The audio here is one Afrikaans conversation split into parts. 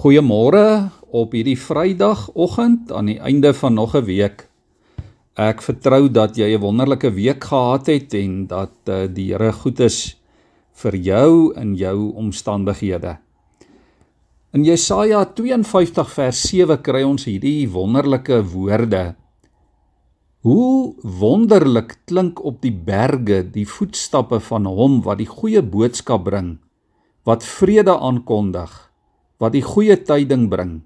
Goeiemôre op hierdie Vrydagoggend aan die einde van nog 'n week. Ek vertrou dat jy 'n wonderlike week gehad het en dat uh, die Here goed is vir jou in jou omstandighede. In Jesaja 52 vers 7 kry ons hierdie wonderlike woorde. Hoe wonderlik klink op die berge die voetstappe van hom wat die goeie boodskap bring, wat vrede aankondig wat die goeie tyding bring,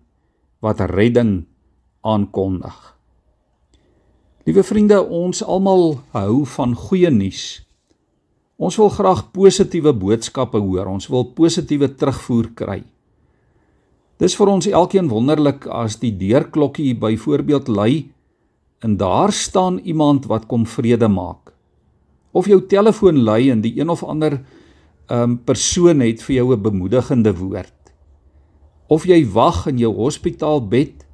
wat redding aankondig. Liewe vriende, ons almal hou van goeie nuus. Ons wil graag positiewe boodskappe hoor. Ons wil positiewe terugvoer kry. Dis vir ons elkeen wonderlik as die deurklokkie byvoorbeeld lui en daar staan iemand wat kom vrede maak. Of jou telefoon lui en die een of ander um persoon het vir jou 'n bemoedigende woord of jy wag in jou hospitaalbed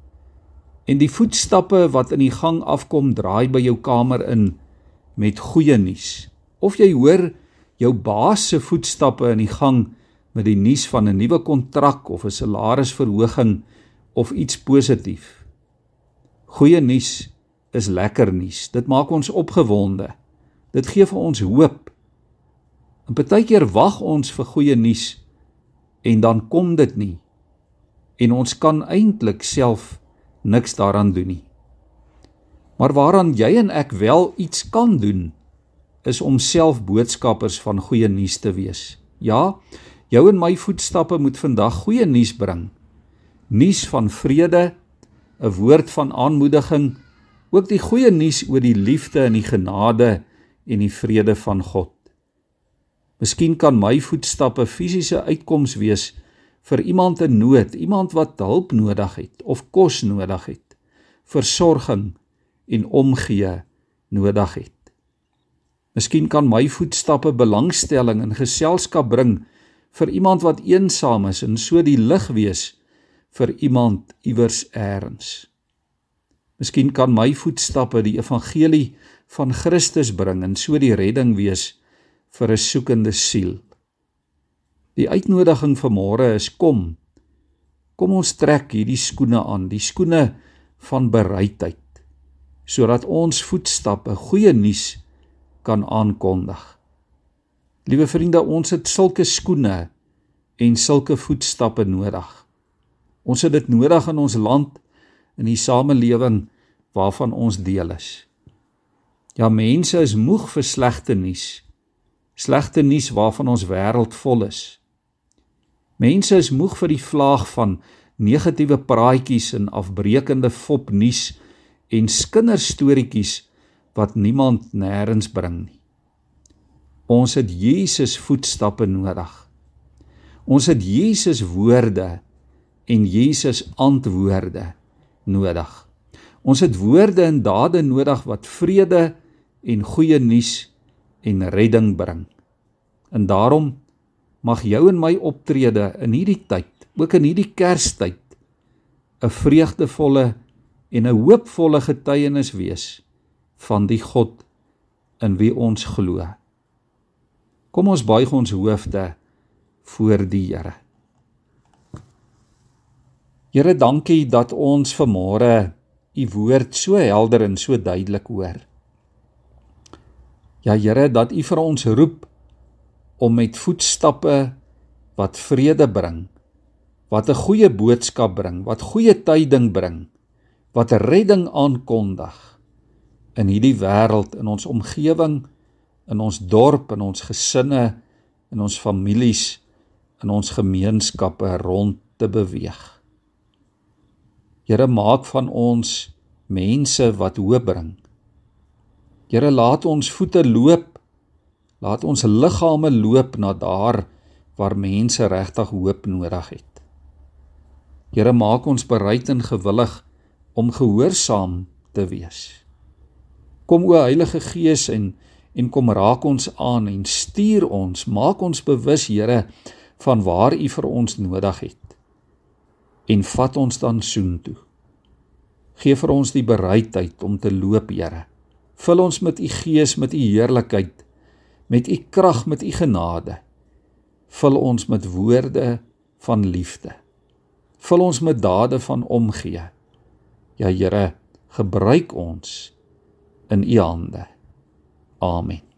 en die voetstappe wat in die gang afkom draai by jou kamer in met goeie nuus. Of jy hoor jou baas se voetstappe in die gang met die nuus van 'n nuwe kontrak of 'n salarisverhoging of iets positief goeie nuus is lekker nuus. Dit maak ons opgewonde. Dit gee vir ons hoop. En baie keer wag ons vir goeie nuus en dan kom dit nie en ons kan eintlik self niks daaraan doen nie. Maar waaraan jy en ek wel iets kan doen is om self boodskappers van goeie nuus te wees. Ja, jou en my voetstappe moet vandag goeie nuus bring. Nuus van vrede, 'n woord van aanmoediging, ook die goeie nuus oor die liefde en die genade en die vrede van God. Miskien kan my voetstappe fisiese uitkoms wees vir iemand in nood, iemand wat hulp nodig het of kos nodig het, versorging en omgee nodig het. Miskien kan my voetstappe belangstelling en geselskap bring vir iemand wat eensaam is en so die lig wees vir iemand iewers eers. Miskien kan my voetstappe die evangelie van Christus bring en so die redding wees vir 'n soekende siel. Die uitnodiging vir môre is kom. Kom ons trek hierdie skoene aan, die skoene van bereidheid, sodat ons voetstappe goeie nuus kan aankondig. Liewe vriende, ons het sulke skoene en sulke voetstappe nodig. Ons het dit nodig in ons land in die samelewing waarvan ons deel is. Ja, mense is moeg vir slegte nuus. Slegte nuus waarvan ons wêreld vol is. Mense is moeg vir die vlaag van negatiewe praatjies en afbreekende fopnuus en kinderstorieetjies wat niemand nêrens bring nie. Ons het Jesus voetstappe nodig. Ons het Jesus woorde en Jesus antwoorde nodig. Ons het woorde en dade nodig wat vrede en goeie nuus en redding bring. En daarom mag jou en my optrede in hierdie tyd, ook in hierdie Kerstyd, 'n vreugdevolle en 'n hoopvolle getuienis wees van die God in wie ons glo. Kom ons buig ons hoofde voor die Here. Here, dankie dat ons vanmôre u woord so helder en so duidelik hoor. Ja Here, dat u vir ons roep om met voetstappe wat vrede bring, wat 'n goeie boodskap bring, wat goeie tyding bring, wat redding aankondig in hierdie wêreld, in ons omgewing, in ons dorp, in ons gesinne, in ons families, in ons gemeenskappe rond te beweeg. Here maak van ons mense wat hoop bring. Here laat ons voete loop Laat ons liggame loop na daar waar mense regtig hoop nodig het. Here maak ons bereid en gewillig om gehoorsaam te wees. Kom o Heilige Gees en en kom raak ons aan en stuur ons, maak ons bewus Here van waar U vir ons nodig het. En vat ons dan soontoe. Geef vir ons die bereidheid om te loop, Here. Vul ons met U Gees met U heerlikheid met u krag met u genade vul ons met woorde van liefde vul ons met dade van omgee. Ja Here, gebruik ons in U hande. Amen.